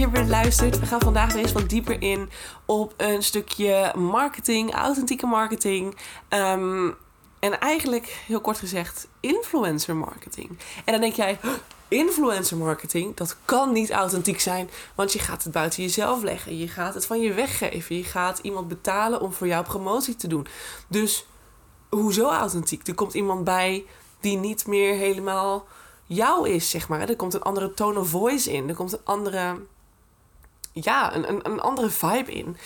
je weer luistert. We gaan vandaag weer eens wat dieper in op een stukje marketing, authentieke marketing. Ehm, en eigenlijk, heel kort gezegd, influencer marketing. En dan denk jij, influencer marketing, dat kan niet authentiek zijn. Want je gaat het buiten jezelf leggen. Je gaat het van je weggeven. Je gaat iemand betalen om voor jou promotie te doen. Dus hoezo authentiek? Er komt iemand bij die niet meer helemaal jou is, zeg maar. Er komt een andere tone of voice in. Er komt een andere, ja, een, een, een andere vibe in.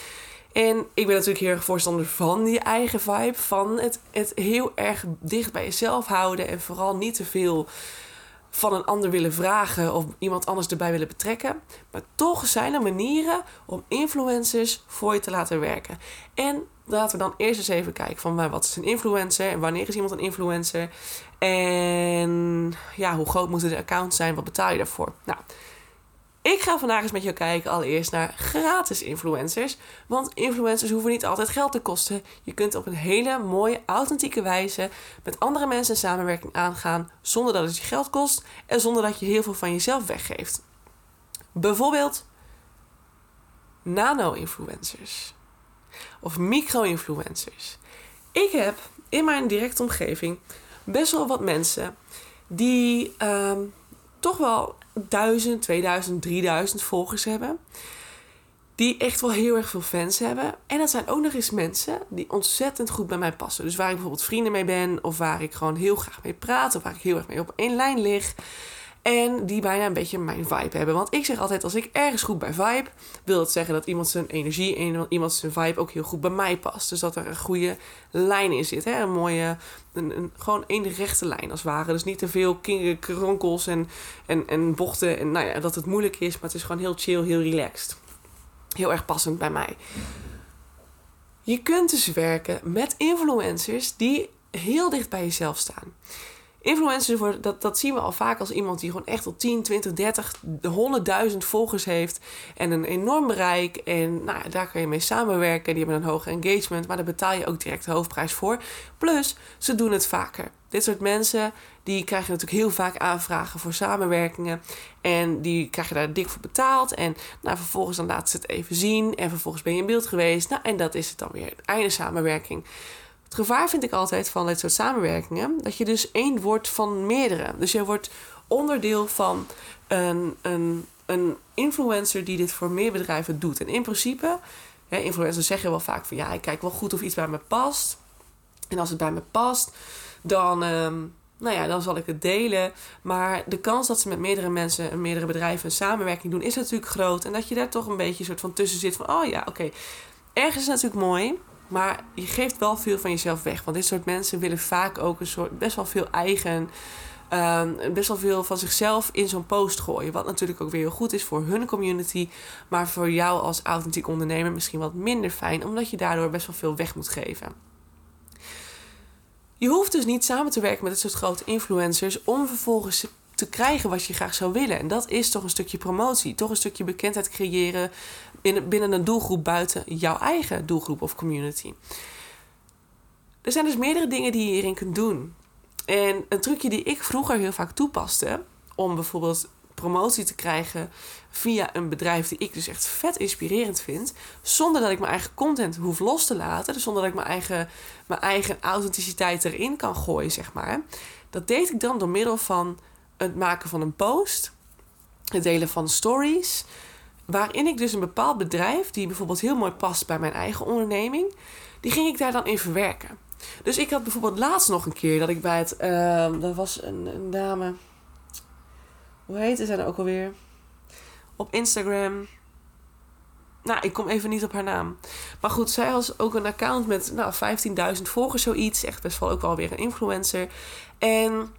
En ik ben natuurlijk heel erg voorstander van die eigen vibe. Van het, het heel erg dicht bij jezelf houden. En vooral niet te veel van een ander willen vragen of iemand anders erbij willen betrekken. Maar toch zijn er manieren om influencers voor je te laten werken. En laten we dan eerst eens even kijken van wat is een influencer en wanneer is iemand een influencer. En ja, hoe groot moeten de accounts zijn? Wat betaal je daarvoor? Nou, ik ga vandaag eens met jou kijken allereerst naar gratis influencers. Want influencers hoeven niet altijd geld te kosten. Je kunt op een hele mooie, authentieke wijze met andere mensen samenwerking aangaan. Zonder dat het je geld kost en zonder dat je heel veel van jezelf weggeeft. Bijvoorbeeld nano-influencers of micro-influencers. Ik heb in mijn directe omgeving best wel wat mensen die ehm, toch wel 1000, 2000, 3000 volgers hebben. Die echt wel heel erg veel fans hebben. En dat zijn ook nog eens mensen die ontzettend goed bij mij passen. Dus waar ik bijvoorbeeld vrienden mee ben, of waar ik gewoon heel graag mee praat, of waar ik heel erg mee op één lijn lig. En die bijna een beetje mijn vibe hebben. Want ik zeg altijd, als ik ergens goed bij vibe, wil dat zeggen dat iemand zijn energie en iemand zijn vibe ook heel goed bij mij past. Dus dat er een goede lijn in zit. Hè? Een mooie, een, gewoon één rechte lijn als het ware. Dus niet te veel kronkels en, en, en bochten. En nou ja, dat het moeilijk is, maar het is gewoon heel chill, heel relaxed. Heel erg passend bij mij. Je kunt dus werken met influencers die heel dicht bij jezelf staan. Influencers, dat, dat zien we al vaak als iemand die gewoon echt al 10, 20, 30, 100.000 volgers heeft. En een enorm bereik. En nou, daar kan je mee samenwerken. Die hebben een hoog engagement. Maar daar betaal je ook direct de hoofdprijs voor. Plus, ze doen het vaker. Dit soort mensen die krijgen natuurlijk heel vaak aanvragen voor samenwerkingen. En die krijgen daar dik voor betaald. En nou, vervolgens dan laten ze het even zien. En vervolgens ben je in beeld geweest. Nou, en dat is het dan weer. Einde samenwerking. Het gevaar vind ik altijd van dit soort samenwerkingen, dat je dus één wordt van meerdere. Dus je wordt onderdeel van een, een, een influencer die dit voor meer bedrijven doet. En in principe, influencers zeggen wel vaak van ja, ik kijk wel goed of iets bij me past. En als het bij me past, dan, ehm, nou ja, dan zal ik het delen. Maar de kans dat ze met meerdere mensen en meerdere bedrijven een samenwerking doen, is natuurlijk groot. En dat je daar toch een beetje soort van tussen zit van, oh ja, oké. Ergens is natuurlijk mooi. Maar je geeft wel veel van jezelf weg. Want dit soort mensen willen vaak ook een soort best wel veel eigen. Um, best wel veel van zichzelf in zo'n post gooien. Wat natuurlijk ook weer heel goed is voor hun community. Maar voor jou als authentiek ondernemer misschien wat minder fijn. Omdat je daardoor best wel veel weg moet geven. Je hoeft dus niet samen te werken met dit soort grote influencers. Om vervolgens te krijgen wat je graag zou willen. En dat is toch een stukje promotie. Toch een stukje bekendheid creëren binnen, binnen een doelgroep buiten jouw eigen doelgroep of community. Er zijn dus meerdere dingen die je hierin kunt doen. En een trucje die ik vroeger heel vaak toepaste, om bijvoorbeeld promotie te krijgen via een bedrijf die ik dus echt vet inspirerend vind, zonder dat ik mijn eigen content hoef los te laten, dus zonder dat ik mijn eigen, mijn eigen authenticiteit erin kan gooien, zeg maar. Dat deed ik dan door middel van het maken van een post, het delen van stories, waarin ik dus een bepaald bedrijf, die bijvoorbeeld heel mooi past bij mijn eigen onderneming, die ging ik daar dan in verwerken. Dus ik had bijvoorbeeld laatst nog een keer dat ik bij het, uh, dat was een, een dame, hoe heet ze nou ook alweer? Op Instagram. Nou, ik kom even niet op haar naam. Maar goed, zij was ook een account met nou, 15.000 volgers, zoiets. Echt best wel ook wel weer een influencer. En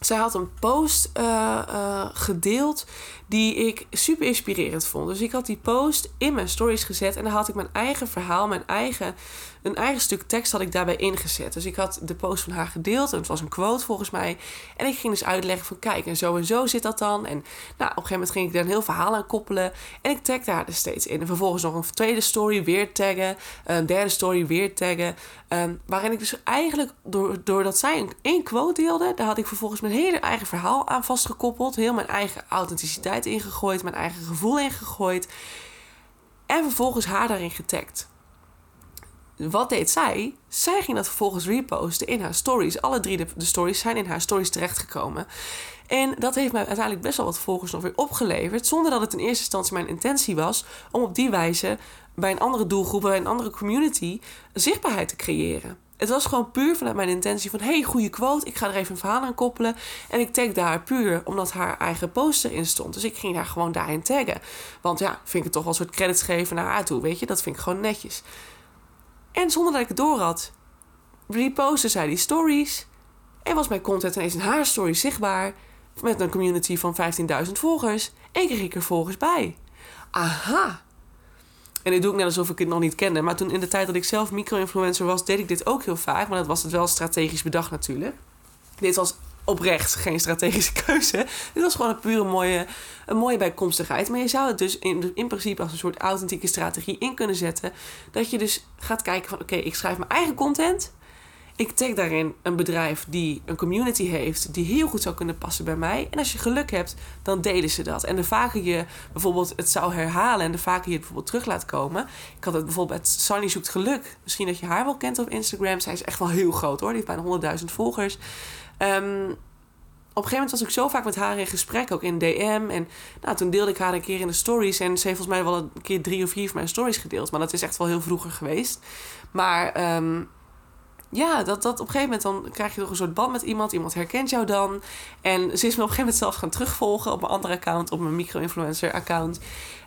zij had een post uh, uh, gedeeld die ik super inspirerend vond. Dus ik had die post in mijn stories gezet en dan had ik mijn eigen verhaal, mijn eigen, een eigen stuk tekst had ik daarbij ingezet. Dus ik had de post van haar gedeeld en het was een quote volgens mij. En ik ging dus uitleggen van kijk en zo en zo zit dat dan. En nou, op een gegeven moment ging ik daar een heel verhaal aan koppelen en ik tagde haar er steeds in. En vervolgens nog een tweede story weer taggen, een derde story weer taggen. Um, waarin ik dus eigenlijk, doordat zij een, één quote deelde, daar had ik vervolgens mijn hele eigen verhaal aan vastgekoppeld. Heel mijn eigen authenticiteit ingegooid. Mijn eigen gevoel ingegooid. En vervolgens haar daarin getagd. Wat deed zij? Zij ging dat vervolgens reposten in haar stories. Alle drie de, stories zijn in haar stories terechtgekomen. En dat heeft mij uiteindelijk best wel wat volgers nog weer opgeleverd. Zonder dat het in eerste instantie mijn intentie was om op die wijze bij een andere doelgroep, bij een andere community, zichtbaarheid te creëren. Het was gewoon puur vanuit mijn intentie van... hey, goede quote, ik ga er even een verhaal aan koppelen. En ik tag daar puur omdat haar eigen poster in stond. Dus ik ging daar gewoon daarin taggen. Want ja, vind ik het toch wel een soort credits geven naar haar toe, weet je. Dat vind ik gewoon netjes. En zonder dat ik het door had, repostte zij die stories. En was mijn content ineens in haar story zichtbaar. Met een community van 15.000 volgers. En kreeg ik er volgers bij. Aha, en dit doe ik net alsof ik het nog niet kende. Maar toen in de tijd dat ik zelf micro-influencer was, deed ik dit ook heel vaak. Maar dat was het wel strategisch bedacht natuurlijk. Dit was oprecht geen strategische keuze. Dit was gewoon een pure mooie, een mooie bijkomstigheid. Maar je zou het dus in, in principe als een soort authentieke strategie in kunnen zetten. Dat je dus gaat kijken van oké, ik schrijf mijn eigen content. Ik tag daarin een bedrijf die een community heeft die heel goed zou kunnen passen bij mij. En als je geluk hebt, dan delen ze dat. En de vaker je bijvoorbeeld het zou herhalen en de vaker je het bijvoorbeeld terug laat komen. Ik had het bijvoorbeeld met Sunny zoekt geluk. Misschien dat je haar wel kent op Instagram. Zij is echt wel heel groot hoor. Die heeft bijna 100.000 volgers. Um, op een gegeven moment was ik zo vaak met haar in gesprek, ook in DM. En nou, toen deelde ik haar een keer in de stories. En ze heeft volgens mij wel een keer drie of vier van mijn stories gedeeld. Maar dat is echt wel heel vroeger geweest. Maar um, ja, dat, dat op een gegeven moment dan krijg je toch een soort band met iemand. Iemand herkent jou dan. En ze is me op een gegeven moment zelf gaan terugvolgen op mijn andere account, op mijn micro-influencer account.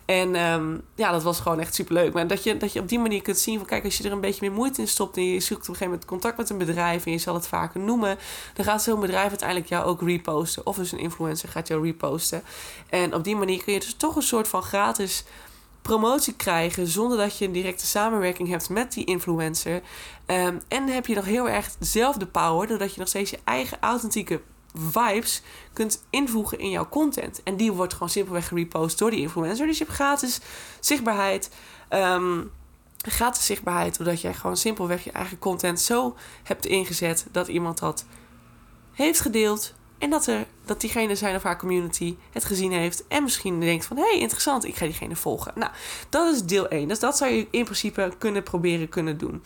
En um, ja, dat was gewoon echt superleuk. Maar dat je, dat je op die manier kunt zien van kijk, als je er een beetje meer moeite in stopt en je zoekt op een gegeven moment contact met een bedrijf en je zal het vaker noemen, dan gaat zo'n bedrijf uiteindelijk jou ook reposten. Of dus een influencer gaat jou reposten. En op die manier kun je dus toch een soort van gratis promotie krijgen zonder dat je een directe samenwerking hebt met die influencer. Um, en heb je nog heel erg dezelfde power, doordat je nog steeds je eigen authentieke vibes kunt invoegen in jouw content. En die wordt gewoon simpelweg gerepost door die influencer. Dus je hebt gratis zichtbaarheid. Um, gratis zichtbaarheid, doordat jij gewoon simpelweg je eigen content zo hebt ingezet dat iemand dat heeft gedeeld, en dat, er, dat diegene zijn of haar community het gezien heeft. En misschien denkt van, hé, hey, interessant, ik ga diegene volgen. Nou, dat is deel 1. Dus dat zou je in principe kunnen proberen kunnen doen.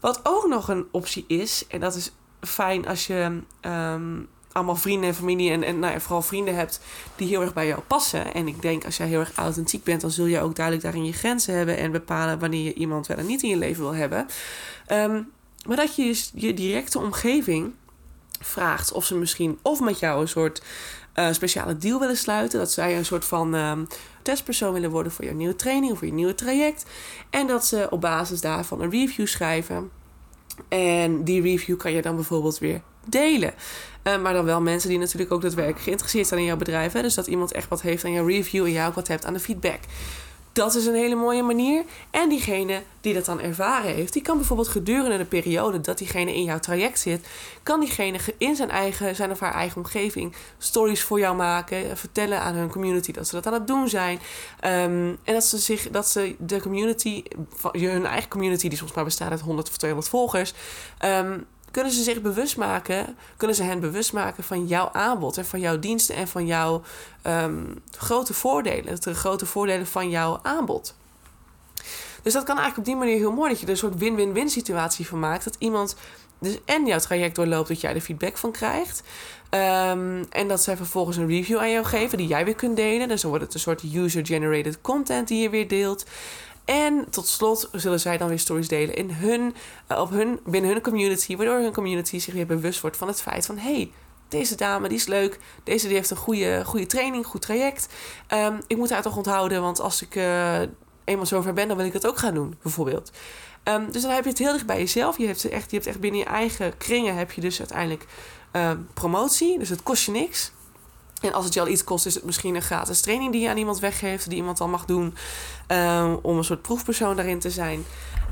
Wat ook nog een optie is, en dat is fijn als je um, allemaal vrienden en familie en, en nou vooral vrienden hebt die heel erg bij jou passen. En ik denk als jij heel erg authentiek bent, dan zul je ook duidelijk daarin je grenzen hebben en bepalen wanneer je iemand wel en niet in je leven wil hebben. Um, maar dat je dus je directe omgeving vraagt of ze misschien of met jou een soort uh, speciale deal willen sluiten. Dat zij een soort van uh, testpersoon willen worden voor je nieuwe training of voor je nieuwe traject. En dat ze op basis daarvan een review schrijven. En die review kan je dan bijvoorbeeld weer delen. Uh, maar dan wel mensen die natuurlijk ook daadwerkelijk geïnteresseerd zijn in jouw bedrijf. Hè? Dus dat iemand echt wat heeft aan jouw review en jij ook wat hebt aan de feedback. Dat is een hele mooie manier. En diegene die dat dan ervaren heeft, die kan bijvoorbeeld gedurende de periode dat diegene in jouw traject zit, kan diegene in zijn eigen, zijn of haar eigen omgeving stories voor jou maken, vertellen aan hun community dat ze dat aan het doen zijn. Um, en dat ze zich, dat ze de community, hun eigen community, die soms maar bestaat uit 100 of 200 volgers, um, kunnen ze zich bewust maken, kunnen ze hen bewust maken van jouw aanbod en van jouw diensten en van jouw um, grote voordelen, de grote voordelen van jouw aanbod. Dus dat kan eigenlijk op die manier heel mooi dat je er een soort win-win-win situatie van maakt. Dat iemand dus en jouw traject doorloopt, dat jij er feedback van krijgt. Um, en dat zij vervolgens een review aan jou geven die jij weer kunt delen. Dus dan wordt het een soort user-generated content die je weer deelt. En tot slot zullen zij dan weer stories delen in hun, uh, op hun, binnen hun community, waardoor hun community zich weer bewust wordt van het feit van hey, deze dame die is leuk, deze die heeft een goede, goede training, goed traject. Um, ik moet haar toch onthouden, want als ik uh, eenmaal zover ben, dan wil ik het ook gaan doen, bijvoorbeeld. Um, dus dan heb je het heel dicht bij jezelf. Je hebt, echt, je hebt echt binnen je eigen kringen heb je dus uiteindelijk um, promotie. Dus het kost je niks. En als het je al iets kost, is het misschien een gratis training die je aan iemand weggeeft, die iemand dan mag doen, um, om een soort proefpersoon daarin te zijn.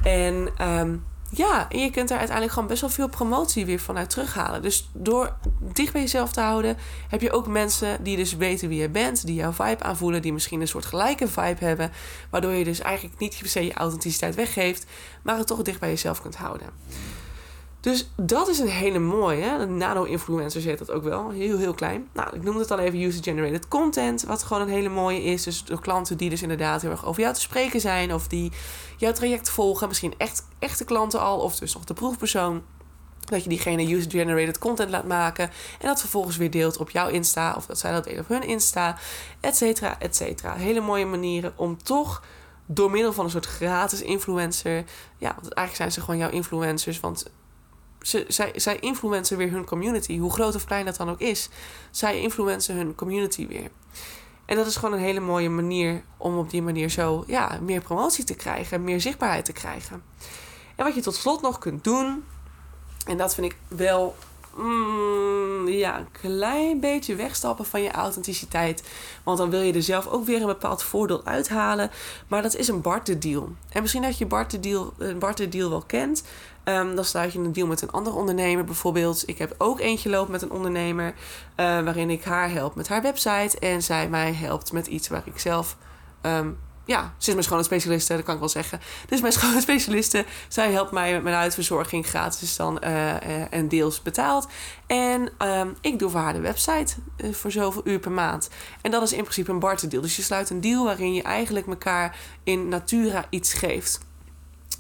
En um, ja, en je kunt daar uiteindelijk gewoon best wel veel promotie weer vanuit terughalen. Dus door dicht bij jezelf te houden, heb je ook mensen die dus weten wie je bent, die jouw vibe aanvoelen, die misschien een soort gelijke vibe hebben, waardoor je dus eigenlijk niet per se je authenticiteit weggeeft, maar het toch dicht bij jezelf kunt houden. Dus dat is een hele mooie. Hè? Nano-influencers heet dat ook wel. Heel, heel klein. Nou, ik noemde het al even user-generated content. Wat gewoon een hele mooie is. Dus de klanten die dus inderdaad heel erg over jou te spreken zijn. Of die jouw traject volgen. Misschien echt, echte klanten al. Of dus nog de proefpersoon. Dat je diegene user-generated content laat maken. En dat vervolgens weer deelt op jouw Insta. Of dat zij dat delen op hun Insta. Et cetera, et cetera. Hele mooie manieren om toch door middel van een soort gratis influencer. Ja, want eigenlijk zijn ze gewoon jouw influencers. Want ze, zij, zij influencen weer hun community. Hoe groot of klein dat dan ook is. Zij influencen hun community weer. En dat is gewoon een hele mooie manier om op die manier zo ja, meer promotie te krijgen. Meer zichtbaarheid te krijgen. En wat je tot slot nog kunt doen. En dat vind ik wel mm, ja, een klein beetje wegstappen van je authenticiteit. Want dan wil je er zelf ook weer een bepaald voordeel uithalen. Maar dat is een barterdeal. En misschien dat je barterdeal, een barterdeal wel kent. Um, dan sluit je een deal met een andere ondernemer bijvoorbeeld. Ik heb ook eentje lopen met een ondernemer. Uh, waarin ik haar help met haar website. En zij mij helpt met iets waar ik zelf um, ja, ze is mijn schone specialiste, dat kan ik wel zeggen. Dus mijn schone specialiste, zij helpt mij met mijn huidverzorging gratis dan uh, en deels betaald. En um, ik doe voor haar de website uh, voor zoveel uur per maand. En dat is in principe een barterdeal. Dus je sluit een deal waarin je eigenlijk elkaar in natura iets geeft.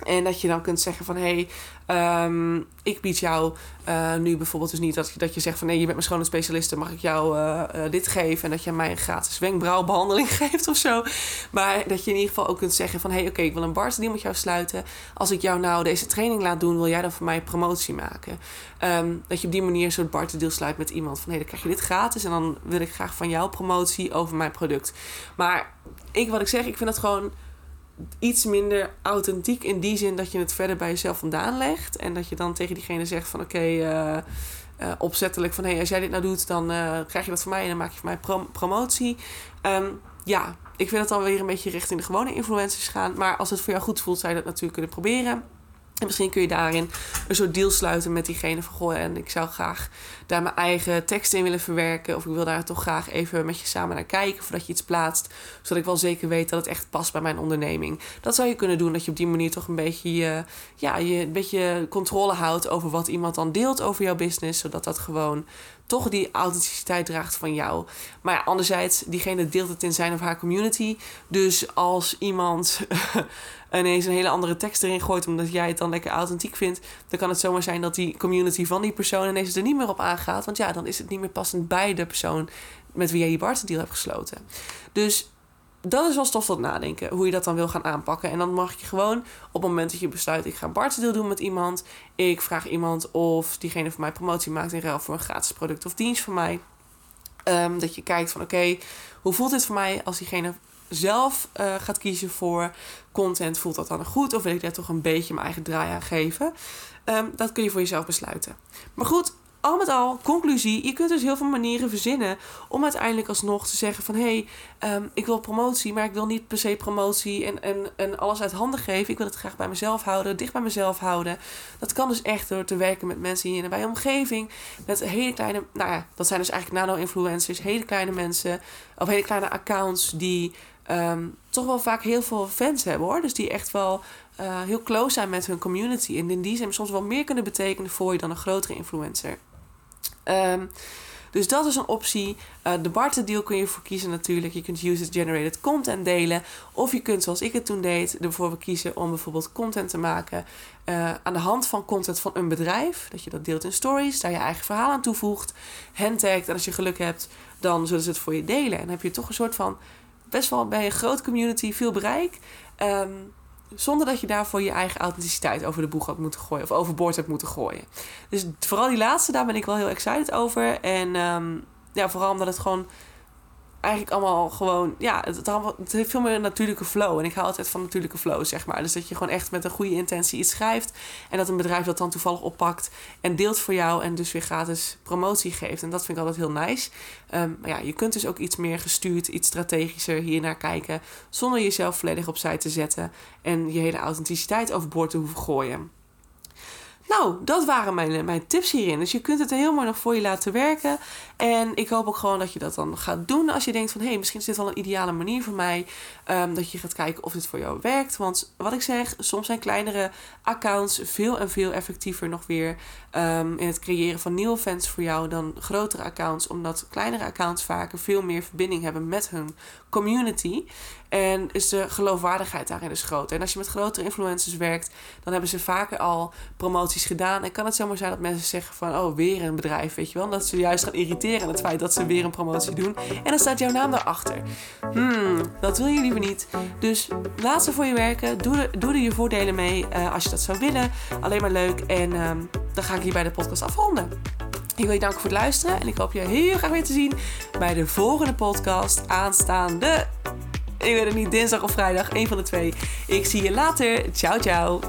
En dat je dan kunt zeggen van hé, hey, um, ik bied jou uh, nu bijvoorbeeld dus niet dat, je, dat je zegt van nee, je bent mijn schone specialiste, mag ik jou uh, uh, dit geven? En dat je mij een gratis wenkbrauwbehandeling geeft of zo. Maar dat je in ieder geval ook kunt zeggen van hé, hey, oké, ik wil een barterdeal met jou sluiten. Als ik jou nou deze training laat doen, wil jij dan voor mij promotie maken? Um, dat je op die manier een soort sluit met iemand van hé, dan krijg je dit gratis en dan wil ik graag van jou promotie over mijn product. Maar ik, wat ik zeg, ik vind dat gewoon iets minder authentiek in die zin dat je het verder bij jezelf vandaan legt. En dat je dan tegen diegene zegt van oké, uh, uh, opzettelijk van hé, hey, als jij dit nou doet, dan uh, krijg je dat van mij en dan maak je voor mij prom promotie. Um, ja, ik vind het dan weer een beetje richting de gewone influencers gaan. Maar als het voor jou goed voelt, zou je dat natuurlijk kunnen proberen. En misschien kun je daarin een soort deal sluiten met diegene van goh, en ik zou graag daar mijn eigen tekst in willen verwerken. Of ik wil daar toch graag even met je samen naar kijken voordat je iets plaatst. Zodat ik wel zeker weet dat het echt past bij mijn onderneming. Dat zou je kunnen doen, dat je op die manier toch een beetje, je, ja, je een beetje controle houdt over wat iemand dan deelt over jouw business. Zodat dat gewoon toch die authenticiteit draagt van jou. Maar ja, anderzijds, diegene deelt het in zijn of haar community. Dus als iemand ineens een hele andere tekst erin gooit omdat jij het dan lekker authentiek vindt, dan kan het zomaar zijn dat die community van die persoon ineens er niet meer op aangaat. Want ja, dan is het niet meer passend bij de persoon met wie jij die barterdeal hebt gesloten. Dus dat is wel stof tot nadenken, hoe je dat dan wil gaan aanpakken. En dan mag je gewoon op het moment dat je besluit... ik ga een barterdeal doen met iemand... ik vraag iemand of diegene voor mij promotie maakt... in ruil voor een gratis product of dienst van mij... Um, dat je kijkt van oké, hoe voelt dit voor mij als diegene zelf uh, gaat kiezen voor content? Voelt dat dan goed of wil ik daar toch een beetje mijn eigen draai aan geven? Um, dat kun je voor jezelf besluiten. Maar goed, al met al, conclusie, je kunt dus heel veel manieren verzinnen om uiteindelijk alsnog te zeggen van hé, hey, um, ik wil promotie, maar ik wil niet per se promotie en, en, en alles uit handen geven. Ik wil het graag bij mezelf houden, dicht bij mezelf houden. Dat kan dus echt door te werken met mensen in je nabije omgeving, met hele kleine, nou ja, dat zijn dus eigenlijk nano-influencers, hele kleine mensen, of hele kleine accounts die um, toch wel vaak heel veel fans hebben hoor. Dus die echt wel uh, heel close zijn met hun community. En in die zin soms wel meer kunnen betekenen voor je dan een grotere influencer. Um, dus dat is een optie. Uh, de barter deal kun je voor kiezen natuurlijk. Je kunt user-generated content delen. Of je kunt, zoals ik het toen deed, ervoor kiezen om bijvoorbeeld content te maken uh, aan de hand van content van een bedrijf. Dat je dat deelt in stories, daar je eigen verhaal aan toevoegt, handtagt. En als je geluk hebt, dan zullen ze het voor je delen. En dan heb je toch een soort van, best wel bij een grote community, veel bereik. Um, zonder dat je daarvoor je eigen authenticiteit over de boeg had moeten gooien. Of overboord hebt moeten gooien. Dus vooral die laatste, daar ben ik wel heel excited over. En um, ja, vooral omdat het gewoon eigenlijk allemaal gewoon, ja, het, het, heeft veel meer natuurlijke flow. En ik hou altijd van natuurlijke flow, zeg maar. Dus dat je gewoon echt met een goede intentie iets schrijft. En dat een bedrijf dat dan toevallig oppakt en deelt voor jou. En dus weer gratis promotie geeft. En dat vind ik altijd heel nice. Um, maar ja, je kunt dus ook iets meer gestuurd, iets strategischer hier naar kijken. Zonder jezelf volledig opzij te zetten. En je hele authenticiteit overboord te hoeven gooien. Nou, dat waren mijn, mijn tips hierin. Dus je kunt het heel mooi nog voor je laten werken. En ik hoop ook gewoon dat je dat dan gaat doen als je denkt van... hé, hey, misschien is dit wel een ideale manier voor mij. Um, dat je gaat kijken of dit voor jou werkt. Want wat ik zeg, soms zijn kleinere accounts veel en veel effectiever nog weer... Um, in het creëren van nieuwe fans voor jou dan grotere accounts. Omdat kleinere accounts vaker veel meer verbinding hebben met hun community. En is de geloofwaardigheid daarin dus groter. En als je met grotere influencers werkt, dan hebben ze vaker al promoties gedaan. En kan het zomaar zijn dat mensen zeggen van, oh, weer een bedrijf, weet je wel. Dat ze juist gaan irriteren aan het feit dat ze weer een promotie doen. En dan staat jouw naam daarachter. Hmm, dat wil je liever niet. Dus laat ze voor je werken. Doe er, doe er je voordelen mee uh, als je dat zou willen. Alleen maar leuk. En um, dan ga ik hier bij de podcast afronden. Ik wil je danken voor het luisteren en ik hoop je heel graag weer te zien bij de volgende podcast aanstaande. Ik weet het niet, dinsdag of vrijdag, een van de twee. Ik zie je later. Ciao, ciao.